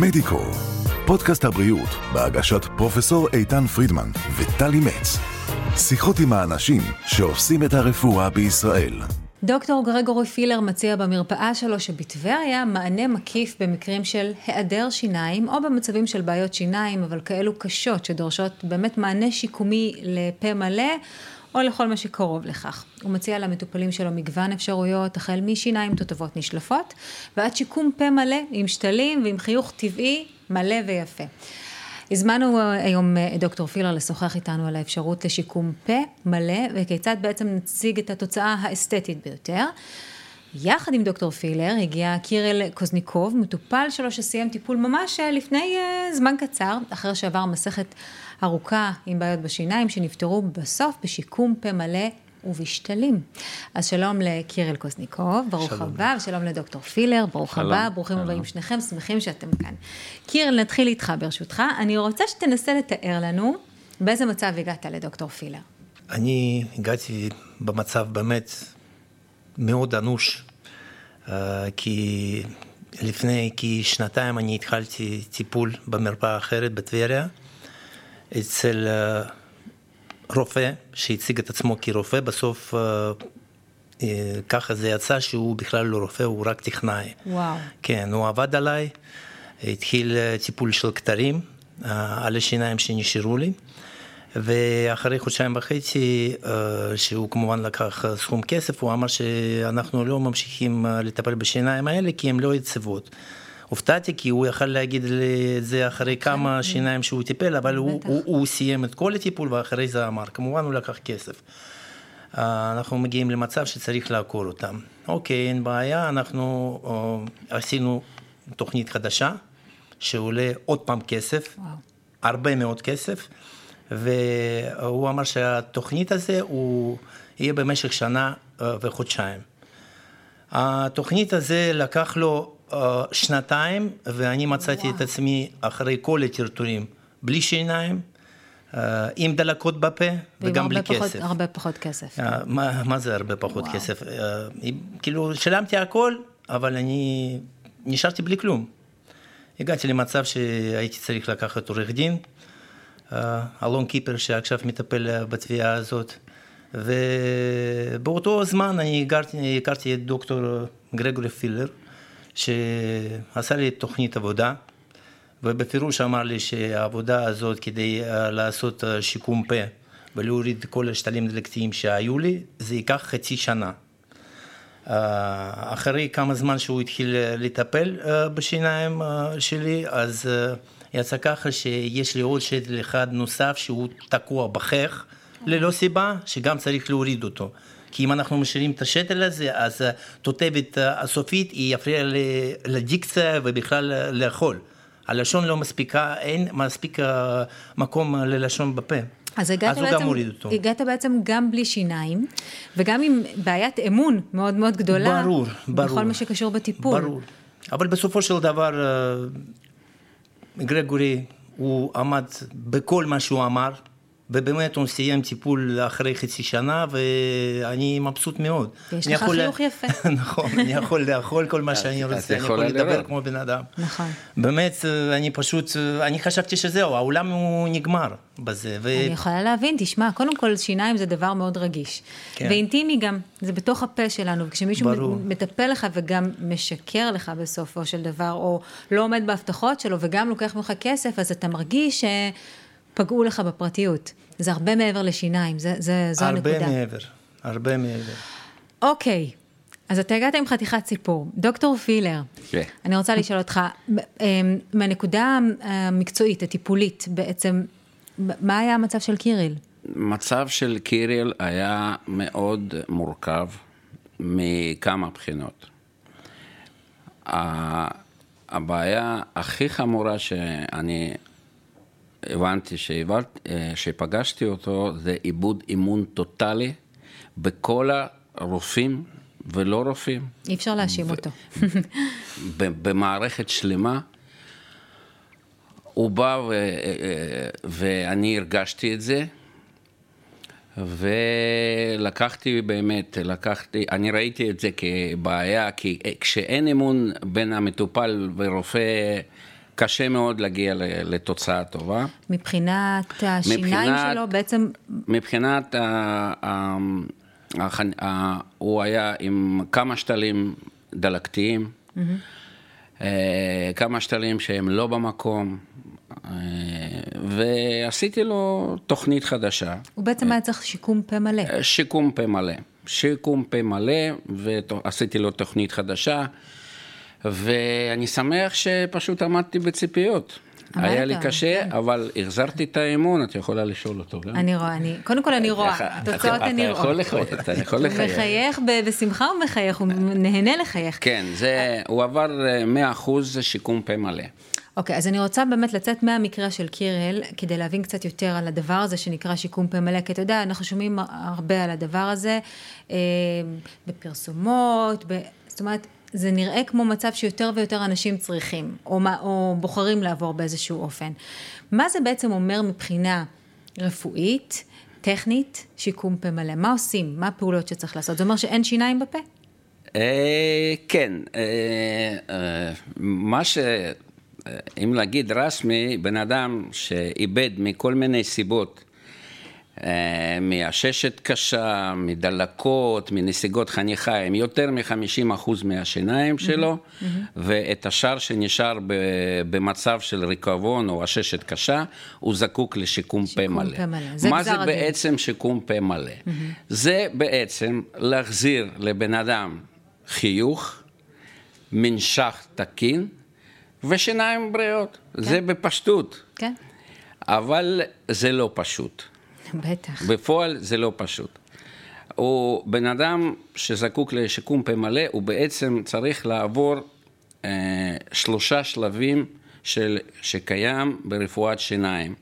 מדיקו, פודקאסט הבריאות בהגשת פרופסור איתן פרידמן וטלי מצ. שיחות עם האנשים שעושים את הרפואה בישראל. דוקטור גרגורי פילר מציע במרפאה שלו שבטבריה מענה מקיף במקרים של היעדר שיניים או במצבים של בעיות שיניים אבל כאלו קשות שדורשות באמת מענה שיקומי לפה מלא או לכל מה שקרוב לכך. הוא מציע למטופלים שלו מגוון אפשרויות, החל משיניים תותבות נשלפות, ועד שיקום פה מלא עם שתלים ועם חיוך טבעי מלא ויפה. הזמנו היום את דוקטור פילר לשוחח איתנו על האפשרות לשיקום פה מלא וכיצד בעצם נציג את התוצאה האסתטית ביותר. יחד עם דוקטור פילר הגיע קירל קוזניקוב, מטופל שלו שסיים טיפול ממש לפני זמן קצר, אחרי שעבר מסכת ארוכה עם בעיות בשיניים שנפתרו בסוף בשיקום פה מלא ובשתלים. אז שלום לקירל קוזניקוב, ברוך שלום. הבא, ושלום לדוקטור פילר, ברוך שלום. הבא, ברוכים שלום. הבאים שניכם, שמחים שאתם כאן. קירל, נתחיל איתך ברשותך. אני רוצה שתנסה לתאר לנו באיזה מצב הגעת לדוקטור פילר. אני הגעתי במצב באמת מאוד אנוש, אה, כי לפני כשנתיים אני התחלתי טיפול במרפאה אחרת בטבריה. אצל אה, רופא שהציג את עצמו כרופא, בסוף אה, אה, ככה זה יצא שהוא בכלל לא רופא, הוא רק טכנאי. וואו. כן, הוא עבד עליי, התחיל טיפול של כתרים על השיניים שנשארו לי. ואחרי חודשיים וחצי, שהוא כמובן לקח סכום כסף, הוא אמר שאנחנו לא ממשיכים לטפל בשיניים האלה כי הן לא יציבות. הופתעתי כי הוא יכל להגיד לי את זה אחרי כן, כמה כן. שיניים שהוא טיפל, אבל הוא, הוא, הוא סיים את כל הטיפול ואחרי זה אמר, כמובן הוא לקח כסף. אה, אנחנו מגיעים למצב שצריך לעקור אותם. אוקיי, אין בעיה, אנחנו אה, עשינו תוכנית חדשה, שעולה עוד פעם כסף, וואו. הרבה מאוד כסף, והוא אמר שהתוכנית הזה הוא יהיה במשך שנה אה, וחודשיים. התוכנית הזה לקח לו אה, שנתיים, ואני מצאתי וואו. את עצמי אחרי כל הטרטורים, בלי שיניים, אה, עם דלקות בפה וגם בלי פחות, כסף. הרבה פחות כסף. מה, מה זה הרבה פחות וואו. כסף? כאילו, שילמתי הכל, אבל אני נשארתי בלי כלום. הגעתי למצב שהייתי צריך לקחת עורך דין, אלון קיפר שעכשיו מטפל בתביעה הזאת, ובאותו זמן אני הכרתי, הכרתי את דוקטור גרגורי פילר, שעשה לי תוכנית עבודה, ובפירוש אמר לי שהעבודה הזאת כדי אה, לעשות אה, שיקום פה ולהוריד כל השתלים דלקתיים שהיו לי, זה ייקח חצי שנה. אה, אחרי כמה זמן שהוא התחיל לטפל בשיניים שלי, אז יצא ככה שיש לי עוד שתל אחד נוסף שהוא תקוע בחך, ללא סיבה, שגם צריך להוריד אותו. כי אם אנחנו משאירים את השתל הזה, אז התותבת הסופית היא יפריע לדיקציה ובכלל לאכול. הלשון לא מספיקה, אין מספיק מקום ללשון בפה. אז הגעת, אז בעצם, הגעת בעצם גם בלי שיניים, וגם עם בעיית אמון מאוד מאוד גדולה. ברור, ברור. בכל מה שקשור בטיפול. ברור. אבל בסופו של דבר, גרגורי, הוא עמד בכל מה שהוא אמר, ובאמת הוא סיים טיפול אחרי חצי שנה, ואני מבסוט מאוד. יש לך חיוך לה... יפה. נכון, אני יכול לאכול כל מה שאני רוצה, אני יכול לדבר כמו בן אדם. נכון. באמת, אני פשוט, אני חשבתי שזהו, העולם הוא נגמר בזה. ו... אני יכולה להבין, תשמע, קודם כל שיניים זה דבר מאוד רגיש. כן. ואינטימי גם, זה בתוך הפה שלנו, וכשמישהו ברור. מטפל לך וגם משקר לך בסופו של דבר, או לא עומד בהבטחות שלו וגם לוקח ממך כסף, אז אתה מרגיש ש... פגעו לך בפרטיות. זה הרבה מעבר לשיניים, זה, זה, זו הרבה הנקודה. הרבה מעבר, הרבה מעבר. אוקיי, אז אתה הגעת עם חתיכת סיפור. דוקטור פילר, okay. כן. אני רוצה לשאול אותך, אמ, מהנקודה המקצועית, הטיפולית, בעצם, מה היה המצב של קיריל? מצב של קיריל היה מאוד מורכב מכמה בחינות. הבעיה הכי חמורה שאני הבנתי שהבנתי, אה, שפגשתי אותו זה איבוד אימון טוטאלי בכל הרופאים ולא רופאים. אי אפשר להאשים אותו. במערכת שלמה. הוא בא ו, אה, אה, ואני הרגשתי את זה, ולקחתי באמת, לקחתי, אני ראיתי את זה כבעיה, כי כשאין אמון בין המטופל ורופא קשה מאוד להגיע לתוצאה טובה. מבחינת השיניים מבחינת, שלו בעצם... מבחינת, ה, ה, ה, ה, הוא היה עם כמה שתלים דלקתיים, mm-hmm. כמה שתלים שהם לא במקום, אה, ועשיתי לו תוכנית חדשה. הוא בעצם היה צריך שיקום פה מלא. שיקום פה מלא. שיקום פה מלא, ועשיתי לו תוכנית חדשה. ואני שמח שפשוט עמדתי בציפיות. היה לי קשה, כן. אבל החזרתי את האמון, את יכולה לשאול אותו גם. אני רואה, אני, קודם כל אני רואה, התוצאות אני רואה. אתה יכול לחייך, אתה יכול לחייך. הוא מחייך בשמחה, הוא מחייך, הוא נהנה לחייך. כן, זה, הוא עבר 100% אה, שיקום פה מלא. אוקיי, okay, אז אני רוצה באמת לצאת מהמקרה של קירל, כדי להבין קצת יותר על הדבר הזה שנקרא שיקום פה מלא, כי אתה יודע, אנחנו שומעים הרבה על הדבר הזה, אה, בפרסומות, ב... זאת אומרת, זה נראה כמו מצב שיותר ויותר אנשים צריכים, או, מה, או בוחרים לעבור באיזשהו אופן. מה זה בעצם אומר מבחינה רפואית, טכנית, שיקום פה מלא? מה עושים? מה הפעולות שצריך לעשות? זה אומר שאין שיניים בפה? אה, כן, אה, אה, מה ש... אם להגיד רשמי, בן אדם שאיבד מכל מיני סיבות אה, מעששת קשה, מדלקות, מנסיגות חניכיים, יותר מ-50% מהשיניים שלו, mm-hmm. ואת השאר שנשאר במצב של ריקבון או עששת קשה, הוא זקוק לשיקום פה מלא. פה מלא. זה מה זה הדין. בעצם שיקום פה מלא? Mm-hmm. זה בעצם להחזיר לבן אדם חיוך, מנשך תקין ושיניים בריאות. כן. זה בפשטות. כן. אבל זה לא פשוט. בטח. בפועל זה לא פשוט. הוא בן אדם שזקוק לשיקום פה מלא, הוא בעצם צריך לעבור אה, שלושה שלבים של, שקיים ברפואת שיניים,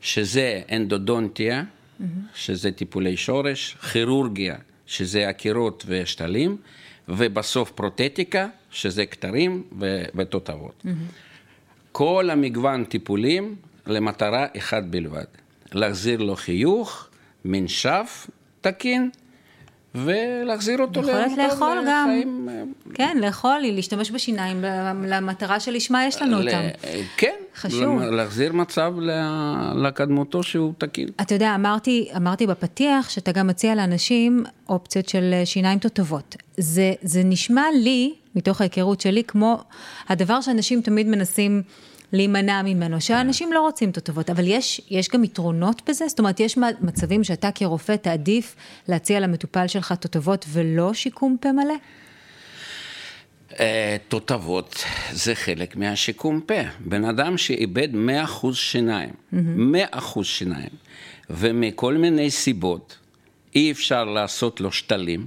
שזה אנדודונטיה, mm-hmm. שזה טיפולי שורש, כירורגיה, שזה עקירות ושתלים, ובסוף פרוטטיקה, שזה כתרים ותותבות. Mm-hmm. כל המגוון טיפולים למטרה אחת בלבד. להחזיר לו חיוך, מנשף תקין, ולהחזיר אותו יכולת לאכול גם, לחיים... אה, כן, לאכול, להשתמש בשיניים למטרה שלשמה יש לנו אותם. כן, חשוב. להחזיר מצב לקדמותו שהוא תקין. אתה יודע, אמרתי, אמרתי בפתיח שאתה גם מציע לאנשים אופציות של שיניים תותבות. זה, זה נשמע לי, מתוך ההיכרות שלי, כמו הדבר שאנשים תמיד מנסים... להימנע ממנו, שאנשים לא רוצים תותבות, אבל יש, יש גם יתרונות בזה? זאת אומרת, יש מצבים שאתה כרופא תעדיף להציע למטופל שלך תותבות ולא שיקום פה מלא? אה, תותבות זה חלק מהשיקום פה. בן אדם שאיבד 100% שיניים, 100% שיניים, ומכל מיני סיבות אי אפשר לעשות לו שתלים,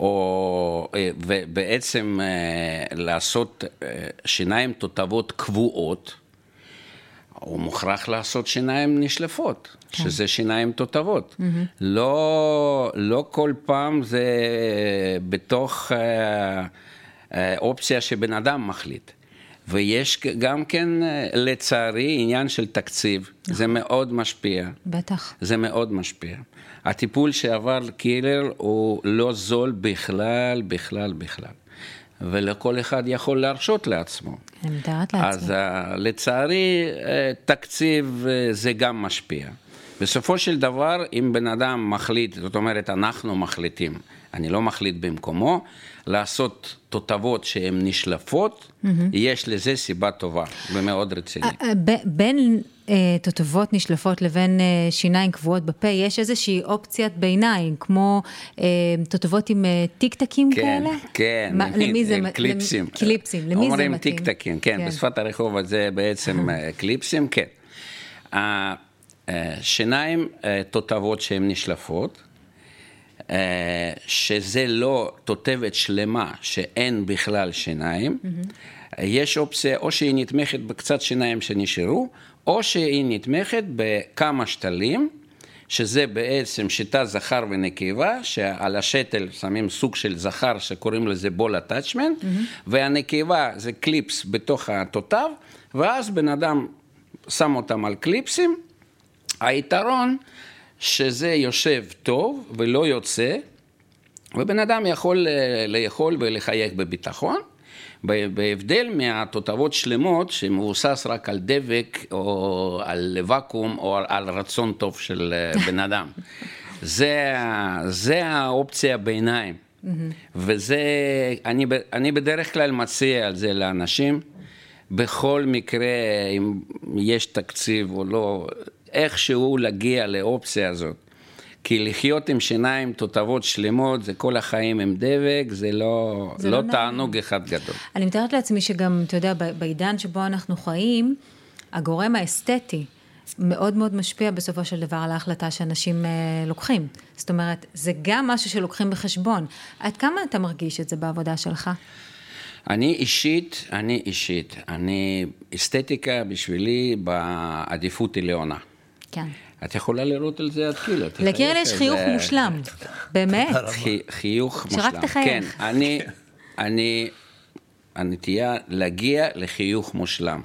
או אה, בעצם אה, לעשות אה, שיניים תותבות קבועות, הוא מוכרח לעשות שיניים נשלפות, כן. שזה שיניים תותבות. Mm-hmm. לא, לא כל פעם זה בתוך אופציה שבן אדם מחליט. ויש גם כן, לצערי, עניין של תקציב. נכון. זה מאוד משפיע. בטח. זה מאוד משפיע. הטיפול שעבר קילר הוא לא זול בכלל, בכלל, בכלל. ולכל אחד יכול להרשות לעצמו. אני מתארת לעצמי. אז uh, לצערי, uh, תקציב זה גם משפיע. בסופו של דבר, אם בן אדם מחליט, זאת אומרת, אנחנו מחליטים, אני לא מחליט במקומו, לעשות תותבות שהן נשלפות, mm-hmm. יש לזה סיבה טובה ומאוד רצינית. בין אה, תותבות נשלפות לבין אה, שיניים קבועות בפה, יש איזושהי אופציית ביניים, כמו אה, תותבות עם טיקטקים כן, כאלה? כן, מה, למי זה? קליפסים. קליפסים, למי זה מתאים? אומרים טיקטקים, כן, כן, בשפת הרחוב הזה בעצם קליפסים, כן. שיניים תותבות שהן נשלפות, שזה לא תותבת שלמה שאין בכלל שיניים, mm-hmm. יש אופציה או שהיא נתמכת בקצת שיניים שנשארו, או שהיא נתמכת בכמה שתלים, שזה בעצם שיטה זכר ונקבה, שעל השתל שמים סוג של זכר שקוראים לזה בול אטאצ'מנט, mm-hmm. והנקבה זה קליפס בתוך התותב, ואז בן אדם שם אותם על קליפסים. היתרון שזה יושב טוב ולא יוצא, ובן אדם יכול אה, לאכול ולחייך בביטחון. בהבדל מהתותבות שלמות שמבוסס רק על דבק או על ואקום או על רצון טוב של אה, בן אדם. זה, זה האופציה ביניים. Mm-hmm. וזה, אני, אני בדרך כלל מציע על זה לאנשים, בכל מקרה, אם יש תקציב או לא, איכשהו להגיע לאופציה הזאת. כי לחיות עם שיניים תותבות שלמות, זה כל החיים עם דבק, זה לא, זה לא, לא תענוג אחד גדול. אני מתארת לעצמי שגם, אתה יודע, בעידן שבו אנחנו חיים, הגורם האסתטי מאוד מאוד משפיע בסופו של דבר על ההחלטה שאנשים אה, לוקחים. זאת אומרת, זה גם משהו שלוקחים בחשבון. עד כמה אתה מרגיש את זה בעבודה שלך? אני אישית, אני אישית, אני, אסתטיקה בשבילי בעדיפות עליונה. כן. את יכולה לראות על זה עד כאילו. לקירל יש חיוך מושלם, באמת. חיוך מושלם. שרק תחייך. כן, אני, אני, הנטייה להגיע לחיוך מושלם.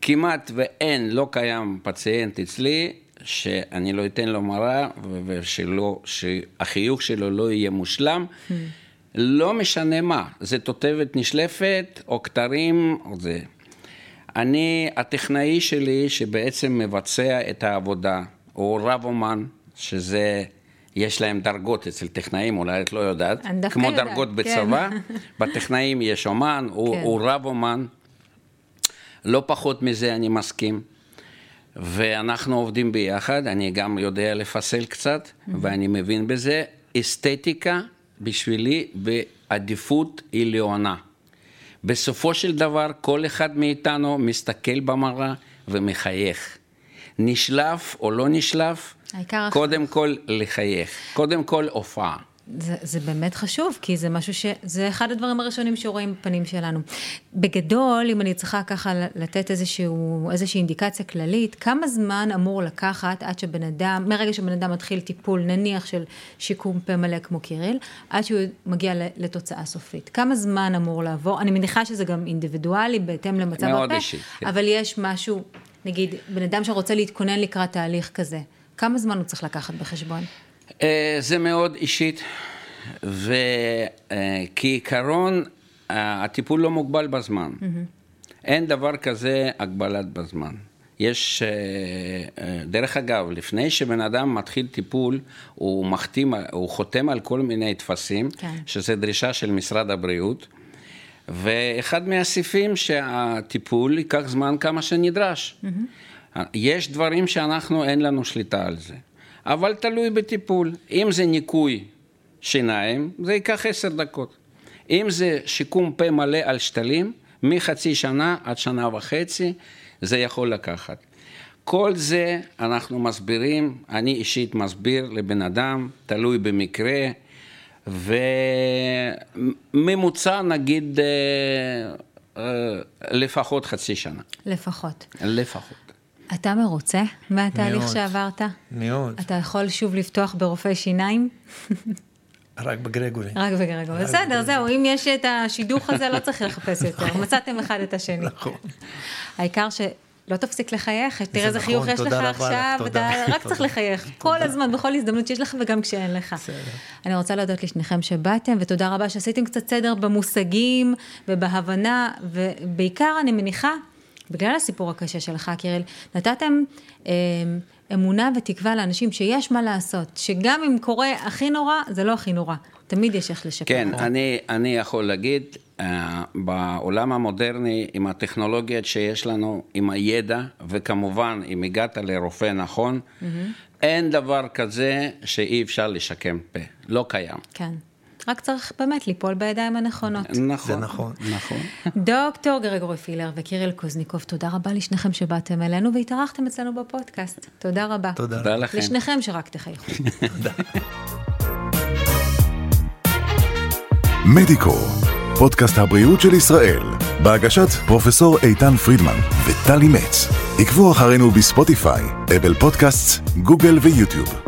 כמעט ואין, לא קיים פציינט אצלי שאני לא אתן לו מראה ושלא, שהחיוך שלו לא יהיה מושלם. לא משנה מה, זה תותבת נשלפת או כתרים או זה. אני, הטכנאי שלי שבעצם מבצע את העבודה, הוא רב אומן, שזה, יש להם דרגות אצל טכנאים, אולי את לא יודעת, כמו יודעת, דרגות כן. בצבא, בטכנאים יש אומן, הוא, כן. הוא רב אומן, לא פחות מזה אני מסכים. ואנחנו עובדים ביחד, אני גם יודע לפסל קצת. ואני מבין בזה. אסתטיקה בשבילי בעדיפות עליונה. בסופו של דבר, כל אחד מאיתנו מסתכל במראה ומחייך. נשלף או לא נשלף, קודם כל לחייך. קודם כל הופעה. זה, זה באמת חשוב, כי זה משהו ש... זה אחד הדברים הראשונים שרואים בפנים שלנו. בגדול, אם אני צריכה ככה לתת איזשהו, איזושהי אינדיקציה כללית, כמה זמן אמור לקחת עד שבן אדם, מרגע שבן אדם מתחיל טיפול, נניח של שיקום פה מלא כמו קיריל, עד שהוא מגיע לתוצאה סופית? כמה זמן אמור לעבור? אני מניחה שזה גם אינדיבידואלי, בהתאם למצב הפה, אישי, כן. אבל יש משהו, נגיד, בן אדם שרוצה להתכונן לקראת תהליך כזה, כמה זמן הוא צריך לקחת בחשבון? אה, זה מאוד אישית, וכעיקרון הטיפול לא מוגבל בזמן. אין דבר כזה הגבלת בזמן. יש, אה, אה, דרך אגב, לפני שבן אדם מתחיל טיפול, הוא מחתים, הוא חותם על כל מיני טפסים, כן. שזה דרישה של משרד הבריאות, ואחד מהסעיפים שהטיפול ייקח זמן כמה שנדרש. Mm-hmm. יש דברים שאנחנו, אין לנו שליטה על זה. אבל תלוי בטיפול. אם זה ניקוי שיניים, זה ייקח עשר דקות. אם זה שיקום פה מלא על שתלים, מחצי שנה עד שנה וחצי, זה יכול לקחת. כל זה אנחנו מסבירים, אני אישית מסביר לבן אדם, תלוי במקרה, וממוצע נגיד אה, אה, לפחות חצי שנה. לפחות. לפחות. אתה מרוצה מהתהליך מאוד, שעברת? מאוד. אתה יכול שוב לפתוח ברופאי שיניים? רק בגרגורי. רק בגרגורי. בסדר, זהו, אם יש את השידוך הזה, לא צריך לחפש יותר. נכון. מצאתם אחד את השני. נכון. העיקר ש... לא תפסיק לחייך, תראה איזה חיוך יש לך עכשיו, אתה רק צריך לחייך. כל הזמן, בכל הזדמנות שיש לך וגם כשאין לך. אני רוצה להודות לשניכם שבאתם, ותודה רבה שעשיתם קצת סדר במושגים ובהבנה, ובעיקר אני מניחה בגלל הסיפור הקשה שלך, קיריל, נתתם אה, אמונה ותקווה לאנשים שיש מה לעשות, שגם אם קורה הכי נורא, זה לא הכי נורא. תמיד יש איך לשפר. כן, אני, אני יכול להגיד, uh, בעולם המודרני, עם הטכנולוגיות שיש לנו, עם הידע, וכמובן, אם הגעת לרופא נכון, mm-hmm. אין דבר כזה שאי אפשר לשקם פה. לא קיים. כן. רק צריך באמת ליפול בידיים הנכונות. נכון. זה נכון. נכון. דוקטור גרגורי פילר וקיריל קוזניקוב, תודה רבה לשניכם שבאתם אלינו והתארחתם אצלנו בפודקאסט. תודה רבה. תודה לכם. לשניכם שרק תחייכו. תודה. מדיקו, פודקאסט הבריאות של ישראל, בהגשת פרופסור איתן פרידמן וטלי מצ. עקבו אחרינו בספוטיפיי, אפל פודקאסט, גוגל ויוטיוב.